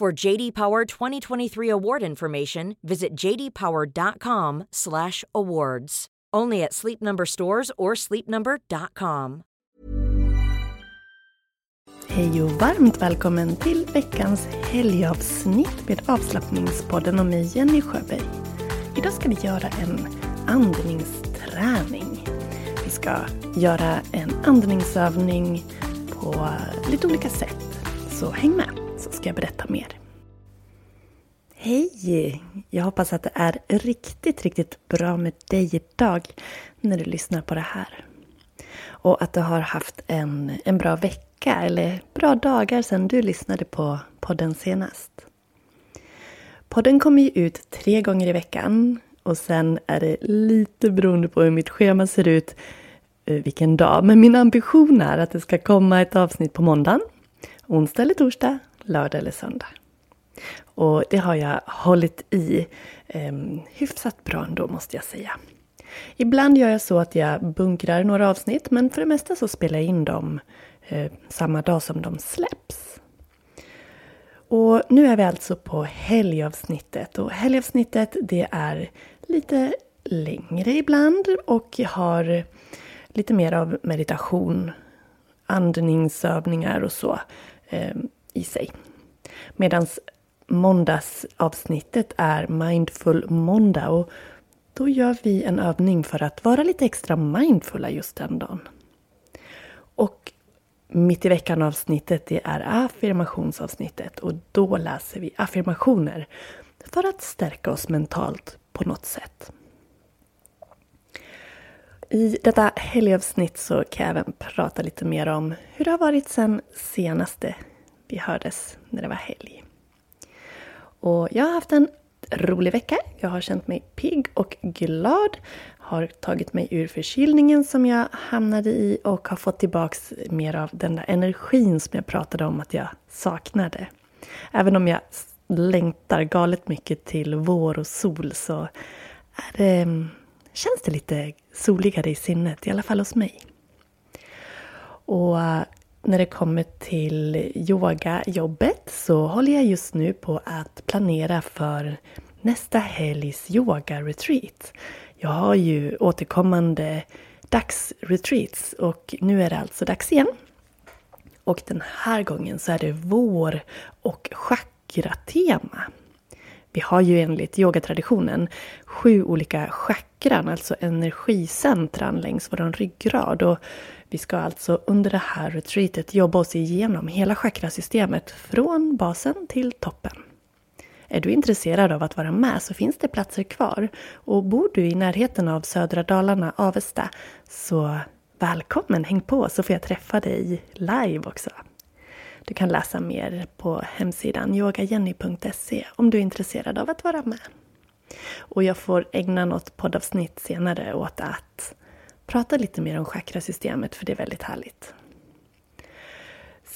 For JD Power 2023 award information, visit jdpower.com/awards. Only at Sleep Number stores or sleepnumber.com. Hej och varmt välkommen till veckans helgavsnitt med avslappningspodden och mig Jenny Sjöberg. Idag ska vi göra en andningsträning. Vi ska göra en andningsövning på lite olika sätt. Så häng med så ska jag berätta mer. Hej! Jag hoppas att det är riktigt, riktigt bra med dig idag när du lyssnar på det här. Och att du har haft en, en bra vecka eller bra dagar sedan du lyssnade på podden senast. Podden kommer ju ut tre gånger i veckan och sen är det lite beroende på hur mitt schema ser ut eh, vilken dag. Men min ambition är att det ska komma ett avsnitt på måndagen, onsdag eller torsdag, lördag eller söndag. Och det har jag hållit i eh, hyfsat bra ändå måste jag säga. Ibland gör jag så att jag bunkrar några avsnitt men för det mesta så spelar jag in dem eh, samma dag som de släpps. Och nu är vi alltså på helgavsnittet och helgavsnittet det är lite längre ibland och har lite mer av meditation, andningsövningar och så eh, i sig. Medan måndagsavsnittet är Mindful måndag och då gör vi en övning för att vara lite extra mindfulla just den dagen. Och mitt i veckan avsnittet det är affirmationsavsnittet och då läser vi affirmationer för att stärka oss mentalt på något sätt. I detta helgavsnitt så kan jag även prata lite mer om hur det har varit sen senaste vi hördes när det var helg. Och jag har haft en rolig vecka. Jag har känt mig pigg och glad. Har tagit mig ur förkylningen som jag hamnade i och har fått tillbaks mer av den där energin som jag pratade om att jag saknade. Även om jag längtar galet mycket till vår och sol så är det, mm, känns det lite soligare i sinnet, i alla fall hos mig. Och när det kommer till yogajobbet så håller jag just nu på att planera för nästa helgs yoga-retreat. Jag har ju återkommande dagsretreats och nu är det alltså dags igen. Och den här gången så är det vår och chakratema. Vi har ju enligt yogatraditionen sju olika chakran, alltså energicentran längs vår ryggrad. Och vi ska alltså under det här retreatet jobba oss igenom hela chakrasystemet från basen till toppen. Är du intresserad av att vara med så finns det platser kvar. Och bor du i närheten av södra Dalarna, Avesta, så välkommen, häng på så får jag träffa dig live också. Du kan läsa mer på hemsidan yogajenny.se om du är intresserad av att vara med. Och jag får ägna något poddavsnitt senare åt att prata lite mer om chakrasystemet för det är väldigt härligt.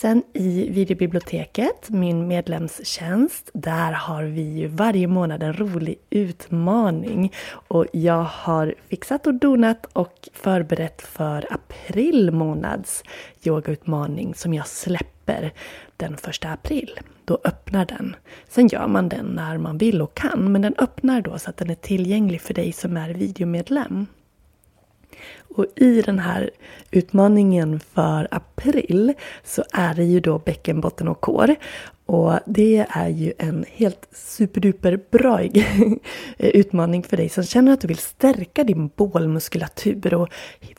Sen i videobiblioteket, min medlemstjänst, där har vi ju varje månad en rolig utmaning. Och jag har fixat och donat och förberett för april månads yogautmaning som jag släpper den första april. Då öppnar den. Sen gör man den när man vill och kan, men den öppnar då så att den är tillgänglig för dig som är videomedlem. Och i den här utmaningen för april så är det ju då bäckenbotten och kår. Och det är ju en helt superduper bra utmaning för dig som känner att du vill stärka din bålmuskulatur och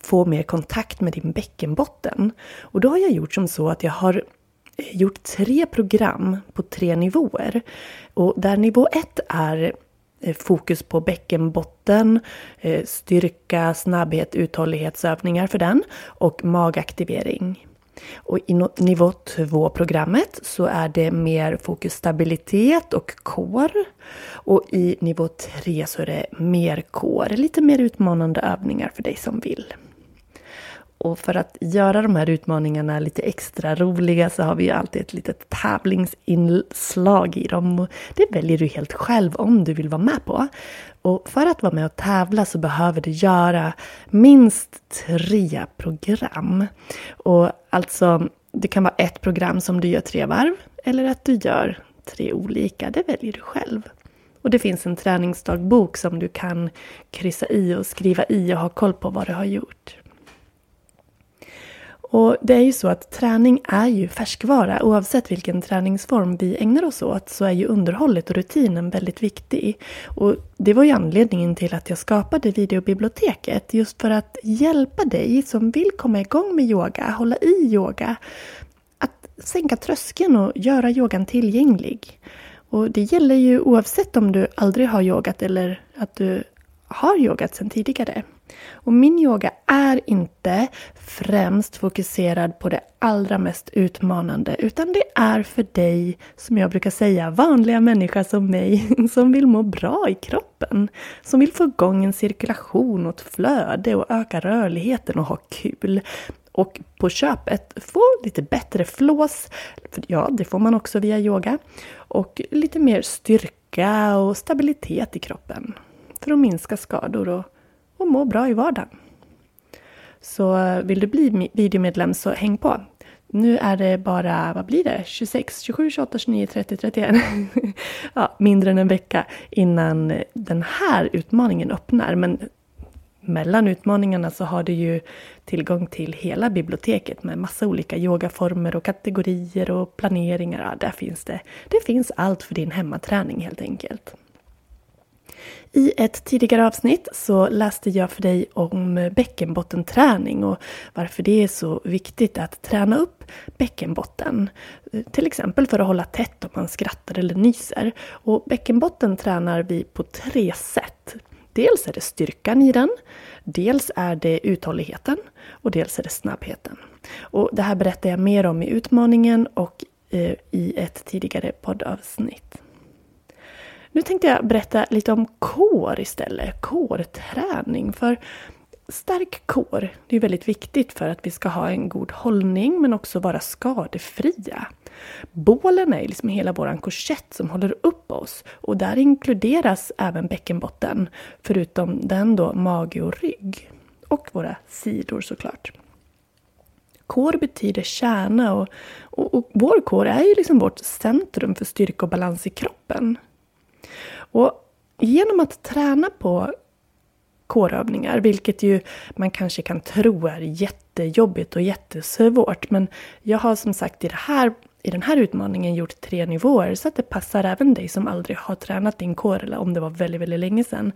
få mer kontakt med din bäckenbotten. Och då har jag gjort som så att jag har eh, gjort tre program på tre nivåer. Och där nivå ett är Eh, fokus på bäckenbotten, eh, styrka, snabbhet, uthållighetsövningar för den och magaktivering. Och i nivå 2-programmet så är det mer fokus stabilitet och core. Och i nivå 3 så är det mer core, lite mer utmanande övningar för dig som vill. Och för att göra de här utmaningarna lite extra roliga så har vi ju alltid ett litet tävlingsinslag i dem. Och det väljer du helt själv om du vill vara med på. Och för att vara med och tävla så behöver du göra minst tre program. Och alltså, det kan vara ett program som du gör tre varv eller att du gör tre olika. Det väljer du själv. Och det finns en träningsdagbok som du kan kryssa i och skriva i och ha koll på vad du har gjort. Och det är ju så att träning är ju färskvara. Oavsett vilken träningsform vi ägnar oss åt så är ju underhållet och rutinen väldigt viktig. Och det var ju anledningen till att jag skapade videobiblioteket. Just för att hjälpa dig som vill komma igång med yoga, hålla i yoga. Att sänka tröskeln och göra yogan tillgänglig. Och det gäller ju oavsett om du aldrig har yogat eller att du har yogat sedan tidigare. Och min yoga är inte främst fokuserad på det allra mest utmanande, utan det är för dig, som jag brukar säga, vanliga människa som mig, som vill må bra i kroppen. Som vill få igång en cirkulation och ett flöde och öka rörligheten och ha kul. Och på köpet få lite bättre flås, för ja, det får man också via yoga. Och lite mer styrka och stabilitet i kroppen. För att minska skador och och må bra i vardagen. Så eh, vill du bli videomedlem så häng på. Nu är det bara, vad blir det, 26, 27, 28, 29, 30, 31. ja, mindre än en vecka innan den här utmaningen öppnar. Men mellan utmaningarna så har du ju tillgång till hela biblioteket med massa olika yogaformer och kategorier och planeringar. Ja, där finns det. Det finns allt för din hemmaträning helt enkelt. I ett tidigare avsnitt så läste jag för dig om bäckenbottenträning och varför det är så viktigt att träna upp bäckenbotten. Till exempel för att hålla tätt om man skrattar eller nyser. Och bäckenbotten tränar vi på tre sätt. Dels är det styrkan i den, dels är det uthålligheten och dels är det snabbheten. Och det här berättar jag mer om i utmaningen och eh, i ett tidigare poddavsnitt. Nu tänkte jag berätta lite om kår istället, kårträning. För stark kår, det är väldigt viktigt för att vi ska ha en god hållning men också vara skadefria. Bålen är liksom hela vår korsett som håller upp oss och där inkluderas även bäckenbotten, förutom den då mage och rygg. Och våra sidor såklart. Kår betyder kärna och, och, och vår kår är ju liksom vårt centrum för styrka och balans i kroppen. Och genom att träna på kårövningar, vilket ju man kanske kan tro är jättejobbigt och jättesvårt. Men jag har som sagt i, det här, i den här utmaningen gjort tre nivåer så att det passar även dig som aldrig har tränat din kår eller om det var väldigt, väldigt länge sedan.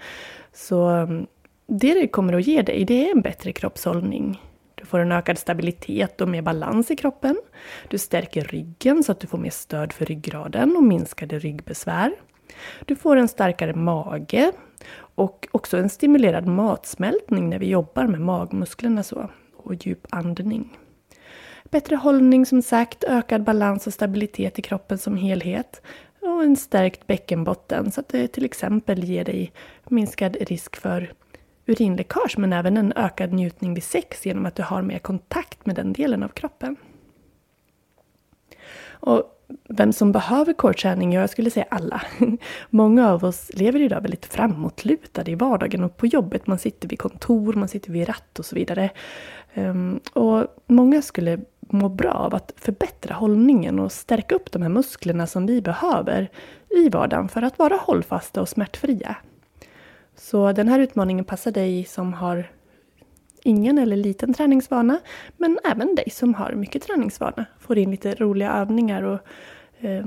Så mm, det det kommer att ge dig, det är en bättre kroppshållning. Du får en ökad stabilitet och mer balans i kroppen. Du stärker ryggen så att du får mer stöd för ryggraden och minskade ryggbesvär. Du får en starkare mage och också en stimulerad matsmältning när vi jobbar med magmusklerna så, och djup andning. Bättre hållning som sagt, ökad balans och stabilitet i kroppen som helhet och en stärkt bäckenbotten så att det till exempel ger dig minskad risk för urinläckage men även en ökad njutning vid sex genom att du har mer kontakt med den delen av kroppen. Och vem som behöver coachträning, Jag skulle säga alla. Många av oss lever idag väldigt framåtlutade i vardagen och på jobbet. Man sitter vid kontor, man sitter vid ratt och så vidare. Ehm, och många skulle må bra av att förbättra hållningen och stärka upp de här musklerna som vi behöver i vardagen för att vara hållfasta och smärtfria. Så den här utmaningen passar dig som har ingen eller liten träningsvana, men även dig som har mycket träningsvana. Får in lite roliga övningar och eh,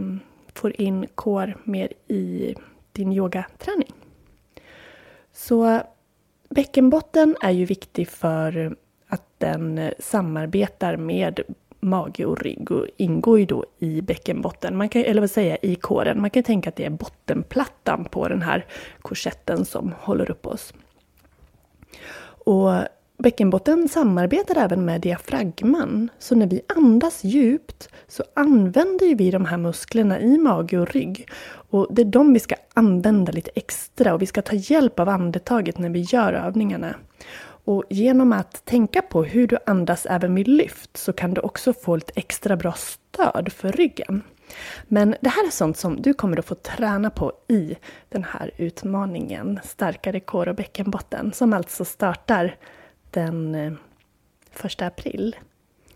får in core mer i din yogaträning. Så bäckenbotten är ju viktig för att den samarbetar med mage och rygg och ingår ju då i bäckenbotten, man kan, eller vad säger jag, i kåren. Man kan tänka att det är bottenplattan på den här korsetten som håller upp oss. Och bäckenbotten samarbetar även med diafragman. Så när vi andas djupt så använder vi de här musklerna i mage och rygg. Och det är de vi ska använda lite extra och vi ska ta hjälp av andetaget när vi gör övningarna. Och genom att tänka på hur du andas även vid lyft så kan du också få lite extra bra stöd för ryggen. Men det här är sånt som du kommer att få träna på i den här utmaningen Starkare kår och bäckenbotten som alltså startar den eh, 1 april.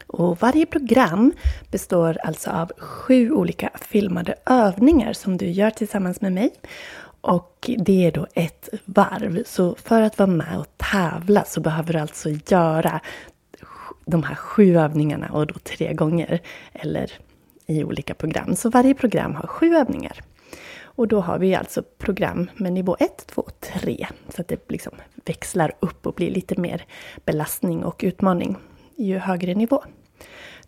Och varje program består alltså av sju olika filmade övningar som du gör tillsammans med mig. Och det är då ett varv. Så för att vara med och tävla så behöver du alltså göra de här sju övningarna och då tre gånger. Eller i olika program. Så varje program har sju övningar. Och då har vi alltså program med nivå 1, 2, och 3. Så att det liksom växlar upp och blir lite mer belastning och utmaning ju högre nivå.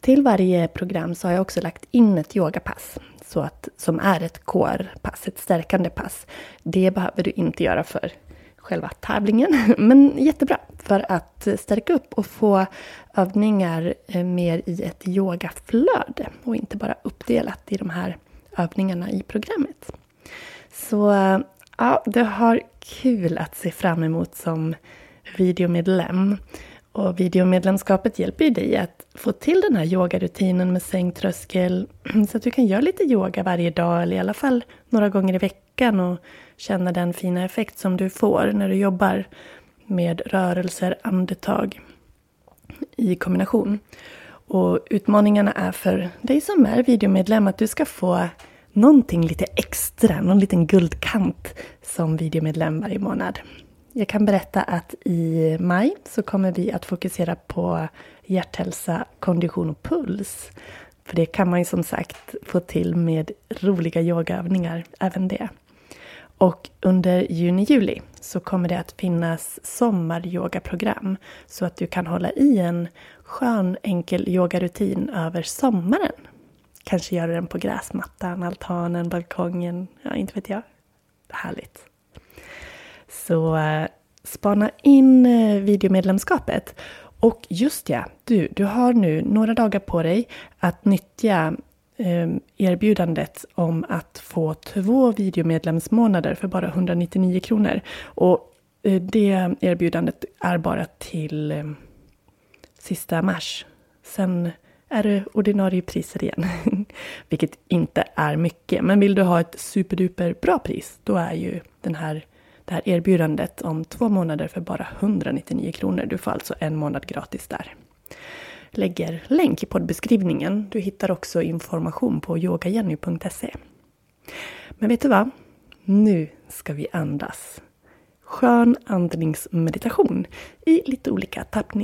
Till varje program så har jag också lagt in ett yogapass så att, som är ett core-pass, ett stärkande pass. Det behöver du inte göra för själva tävlingen, men jättebra för att stärka upp och få övningar eh, mer i ett yogaflöde och inte bara uppdelat i de här övningarna i programmet. Så ja, du har kul att se fram emot som videomedlem. Och videomedlemskapet hjälper ju dig att få till den här yogarutinen med sängtröskel så att du kan göra lite yoga varje dag eller i alla fall några gånger i veckan och känna den fina effekt som du får när du jobbar med rörelser, andetag i kombination. Och utmaningarna är för dig som är videomedlem att du ska få någonting lite extra, någon liten guldkant som videomedlem varje månad. Jag kan berätta att i maj så kommer vi att fokusera på hjärthälsa, kondition och puls. För det kan man ju som sagt få till med roliga yogaövningar, även det. Och under juni-juli så kommer det att finnas sommaryogaprogram så att du kan hålla i en skön enkel yogarutin över sommaren. Kanske göra den på gräsmattan, altanen, balkongen, ja inte vet jag. Härligt. Så eh, spana in eh, videomedlemskapet. Och just ja, du, du har nu några dagar på dig att nyttja ehm, erbjudandet om att få två videomedlemsmånader för bara 199 kronor. Och eh, det erbjudandet är bara till ehm, sista mars. Sen är det ordinarie priser igen. Vilket inte är mycket. Men vill du ha ett superduper bra pris, då är ju den här det här erbjudandet om två månader för bara 199 kronor. Du får alltså en månad gratis där. Lägger länk i poddbeskrivningen. Du hittar också information på yogajenny.se. Men vet du vad? Nu ska vi andas. Skön andningsmeditation i lite olika tappningar.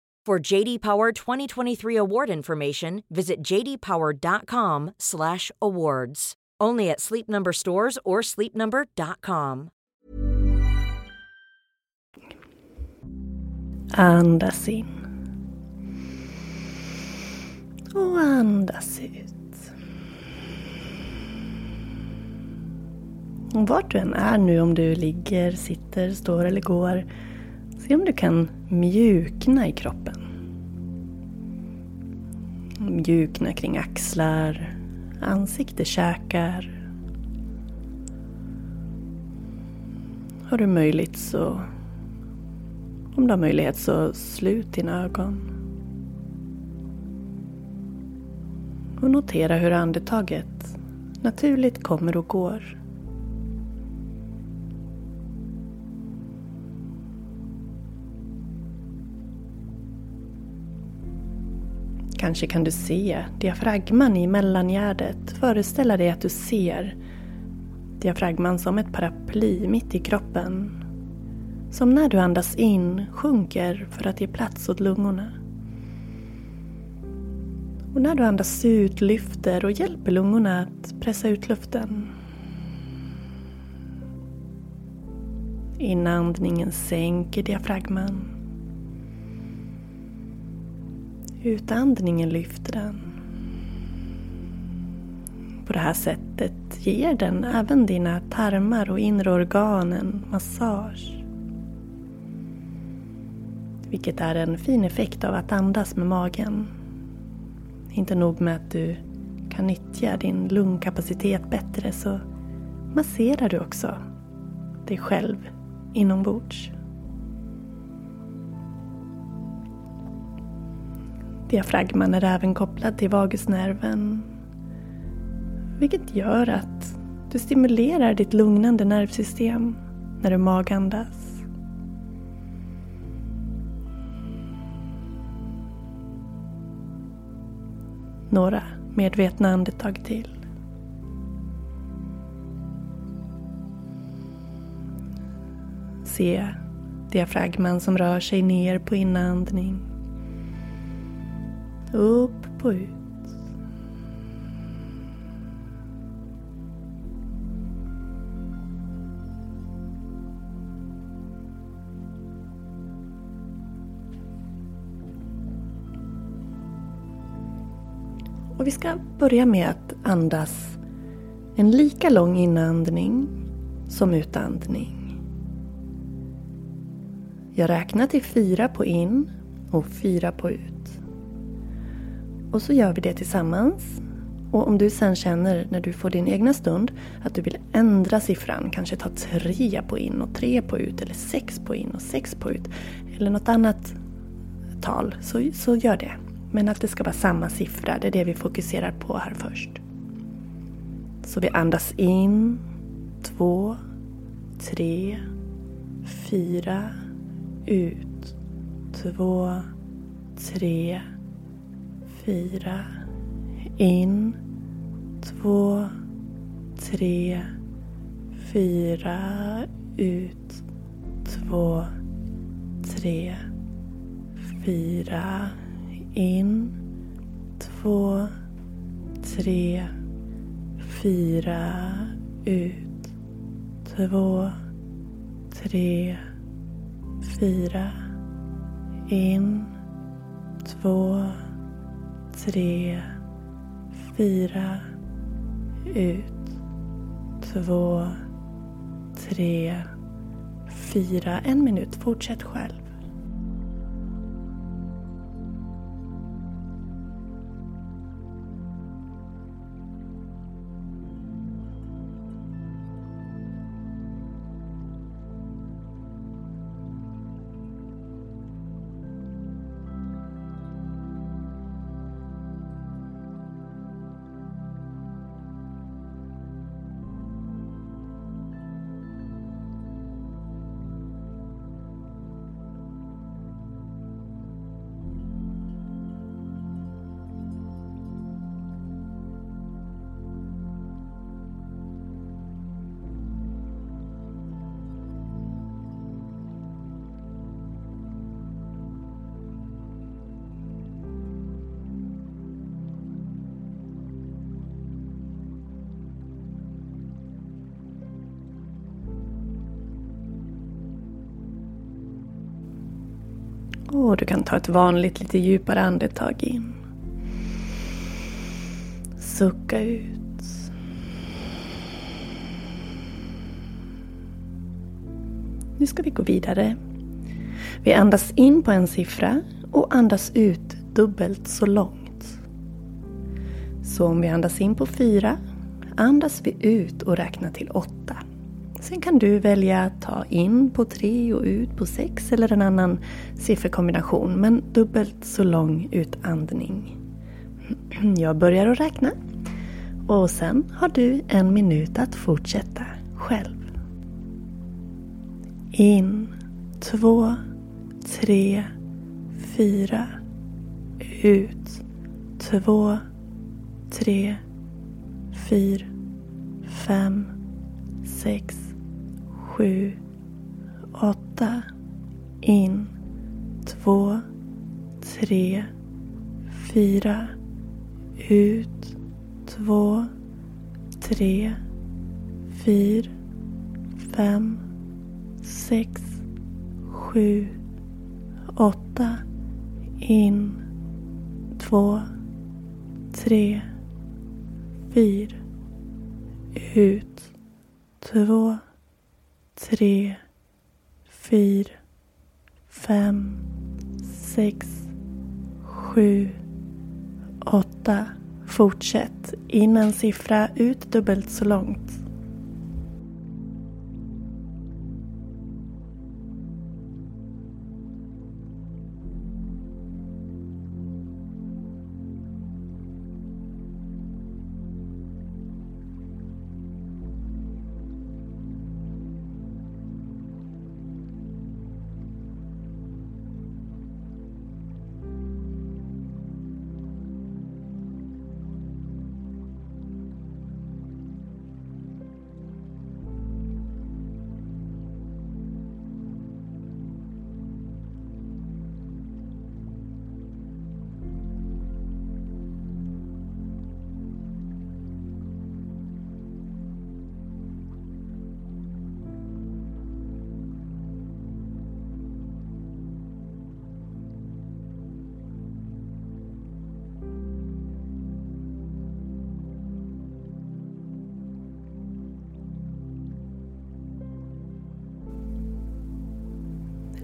For JD Power 2023 award information, visit jdpower.com/awards. Only at Sleep Number stores or sleepnumber.com. Andas in. Och andas ut. Och vart du än är nu, om du ligger, sitter, står eller går, se om du kan mjukna i kroppen. Mjukna kring axlar, ansikte, käkar. Har du möjlighet så, om du har möjlighet så slut dina ögon. Och notera hur andetaget naturligt kommer och går. Kanske kan du se diafragman i mellangärdet. Föreställa dig att du ser diafragman som ett paraply mitt i kroppen. Som när du andas in sjunker för att ge plats åt lungorna. Och när du andas ut lyfter och hjälper lungorna att pressa ut luften. Inandningen sänker diafragman. Utandningen lyfter den. På det här sättet ger den även dina tarmar och inre organ en massage. Vilket är en fin effekt av att andas med magen. Inte nog med att du kan nyttja din lungkapacitet bättre så masserar du också dig själv inombords. Diafragman är även kopplad till vagusnerven. Vilket gör att du stimulerar ditt lugnande nervsystem när du magandas. Några medvetna andetag till. Se diafragman som rör sig ner på inandning upp på ut. Och vi ska börja med att andas en lika lång inandning som utandning. Jag räknar till fyra på in och fyra på ut. Och så gör vi det tillsammans. Och om du sen känner när du får din egna stund att du vill ändra siffran, kanske ta tre på in och tre på ut eller sex på in och sex på ut eller något annat tal, så, så gör det. Men att det ska vara samma siffra, det är det vi fokuserar på här först. Så vi andas in, två, tre, fyra, ut, två, tre, fyra. In. Två. Tre. Fyra. Ut. Två. Tre. Fyra. In. Två. Tre. Fyra. Ut. Två. Tre. Fyra. In. Två tre, fyra, ut, två, tre, fyra. En minut, fortsätt själv. Och du kan ta ett vanligt lite djupare andetag in. Sucka ut. Nu ska vi gå vidare. Vi andas in på en siffra och andas ut dubbelt så långt. Så om vi andas in på fyra andas vi ut och räknar till åtta. Sen kan du välja att ta in på tre och ut på sex eller en annan sifferkombination. Men dubbelt så lång utandning. Jag börjar att räkna. Och sen har du en minut att fortsätta själv. In, två, tre, fyra. Ut, två, tre, fyra, fem, sex, sju, åtta. In, två, tre, fyra. Ut, två, tre, fyra, fem, sex, sju, åtta. In, två, tre, fyra. Ut, två, tre, fyra, fem, sex, sju, åtta. Fortsätt. In en siffra, ut dubbelt så långt.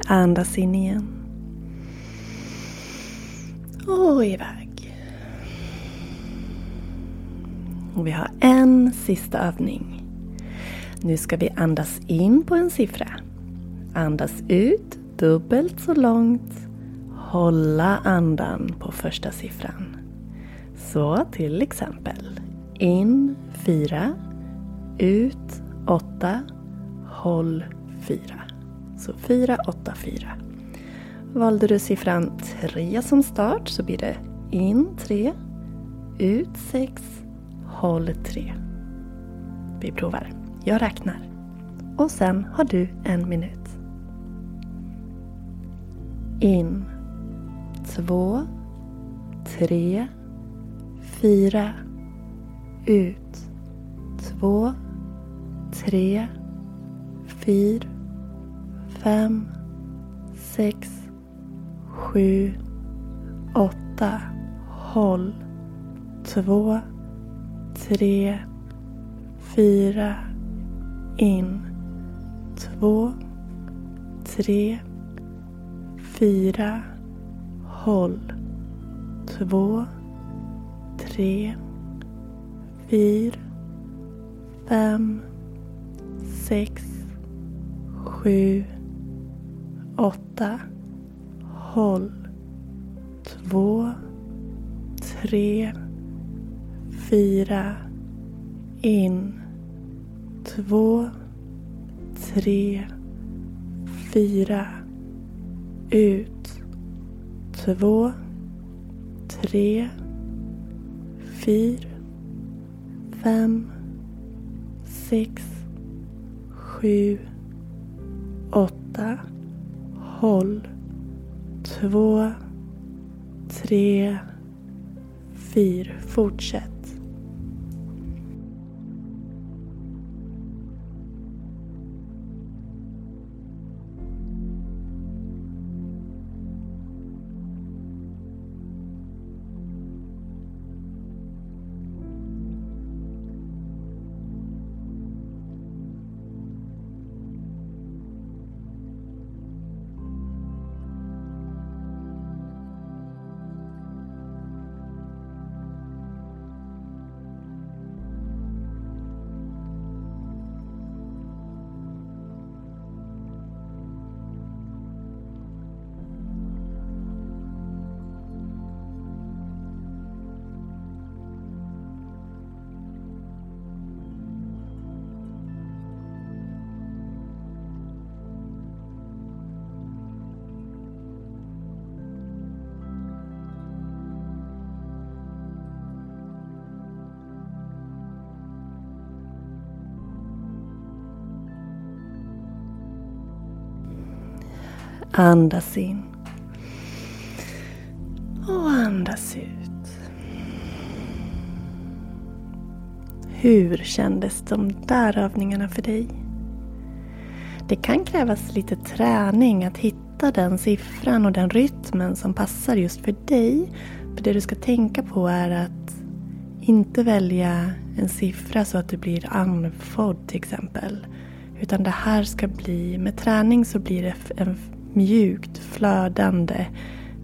Andas in igen. Och iväg. Och vi har en sista övning. Nu ska vi andas in på en siffra. Andas ut dubbelt så långt. Hålla andan på första siffran. Så till exempel in 4 ut 8 håll 4, alltså 484. Valde du siffran 3 som start så blir det in 3, ut 6, håll 3. Vi provar. Jag räknar. Och sen har du en minut. In. 2, 3, 4. Ut. 2, 3, 4 fem, sex, sju, åtta. Håll. Två, tre, fyra. In. Två, tre, fyra. Håll. Två, tre, fyra, fem, sex, sju, åtta. Håll. Två. Tre. Fyra. In. Två. Tre. Fyra. Ut. Två. Tre. Fyra. Fem. Sex. Sju. Håll. Två, tre, fyra. Fortsätt. Andas in. Och andas ut. Hur kändes de där övningarna för dig? Det kan krävas lite träning att hitta den siffran och den rytmen som passar just för dig. För det du ska tänka på är att inte välja en siffra så att du blir andfådd till exempel. Utan det här ska bli, med träning så blir det en mjukt flödande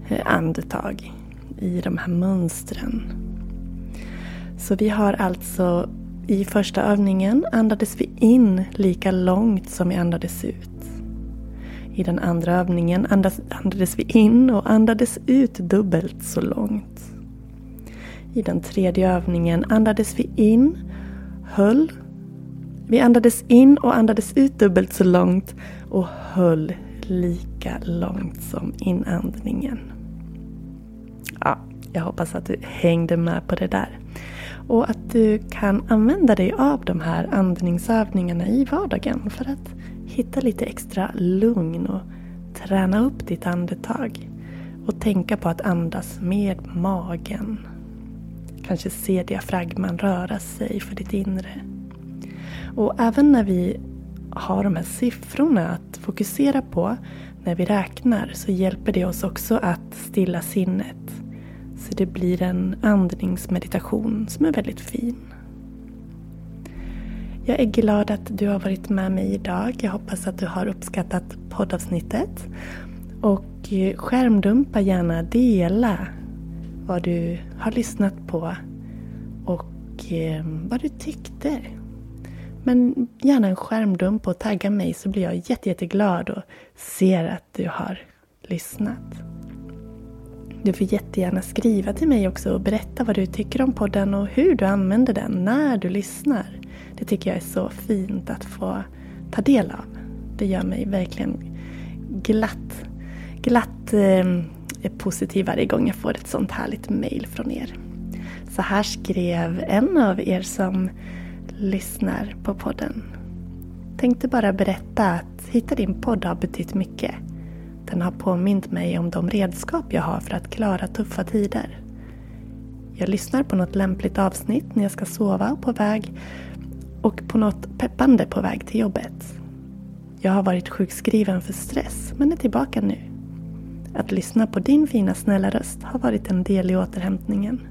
eh, andetag i de här mönstren. Så vi har alltså i första övningen andades vi in lika långt som vi andades ut. I den andra övningen andades vi in och andades ut dubbelt så långt. I den tredje övningen andades vi in, höll. Vi andades in och andades ut dubbelt så långt och höll lika långt som inandningen. Ja, jag hoppas att du hängde med på det där. Och att du kan använda dig av de här andningsövningarna i vardagen för att hitta lite extra lugn och träna upp ditt andetag. Och tänka på att andas med magen. Kanske se diafragman röra sig för ditt inre. Och även när vi ha de här siffrorna att fokusera på när vi räknar så hjälper det oss också att stilla sinnet. Så det blir en andningsmeditation som är väldigt fin. Jag är glad att du har varit med mig idag. Jag hoppas att du har uppskattat poddavsnittet. Och eh, skärmdumpa gärna, dela vad du har lyssnat på och eh, vad du tyckte. Men gärna en skärmdump och tagga mig så blir jag jätte, jätteglad och ser att du har lyssnat. Du får jättegärna skriva till mig också och berätta vad du tycker om podden och hur du använder den när du lyssnar. Det tycker jag är så fint att få ta del av. Det gör mig verkligen glatt, glatt eh, positiv varje gång jag får ett sånt härligt mail från er. Så här skrev en av er som lyssnar på podden. Tänkte bara berätta att Hitta din podd har betytt mycket. Den har påmint mig om de redskap jag har för att klara tuffa tider. Jag lyssnar på något lämpligt avsnitt när jag ska sova på väg och på något peppande på väg till jobbet. Jag har varit sjukskriven för stress men är tillbaka nu. Att lyssna på din fina snälla röst har varit en del i återhämtningen.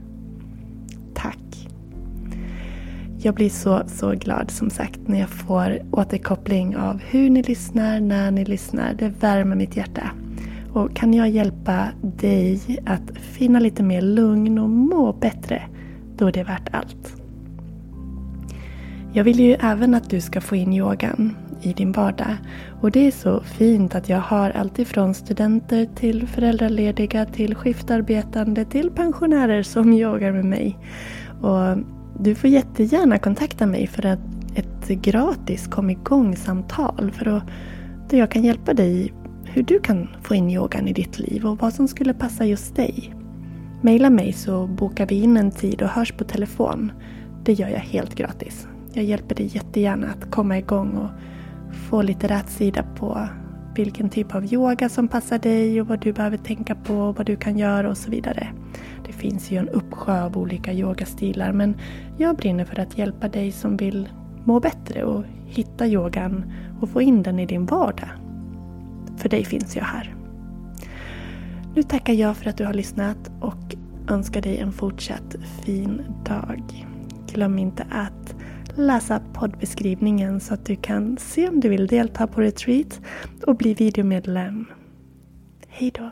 Jag blir så, så glad som sagt när jag får återkoppling av hur ni lyssnar, när ni lyssnar. Det värmer mitt hjärta. Och kan jag hjälpa dig att finna lite mer lugn och må bättre, då är det värt allt. Jag vill ju även att du ska få in yogan i din vardag. Och det är så fint att jag har alltifrån studenter till föräldralediga till skiftarbetande till pensionärer som yogar med mig. Och du får jättegärna kontakta mig för ett, ett gratis kom igång-samtal för att, där jag kan hjälpa dig hur du kan få in yogan i ditt liv och vad som skulle passa just dig. Maila mig så bokar vi in en tid och hörs på telefon. Det gör jag helt gratis. Jag hjälper dig jättegärna att komma igång och få lite rätsida på vilken typ av yoga som passar dig och vad du behöver tänka på, och vad du kan göra och så vidare. Det finns ju en uppsjö av olika yogastilar men jag brinner för att hjälpa dig som vill må bättre och hitta yogan och få in den i din vardag. För dig finns jag här. Nu tackar jag för att du har lyssnat och önskar dig en fortsatt fin dag. Glöm inte att läsa poddbeskrivningen så att du kan se om du vill delta på retreat och bli videomedlem. Hejdå!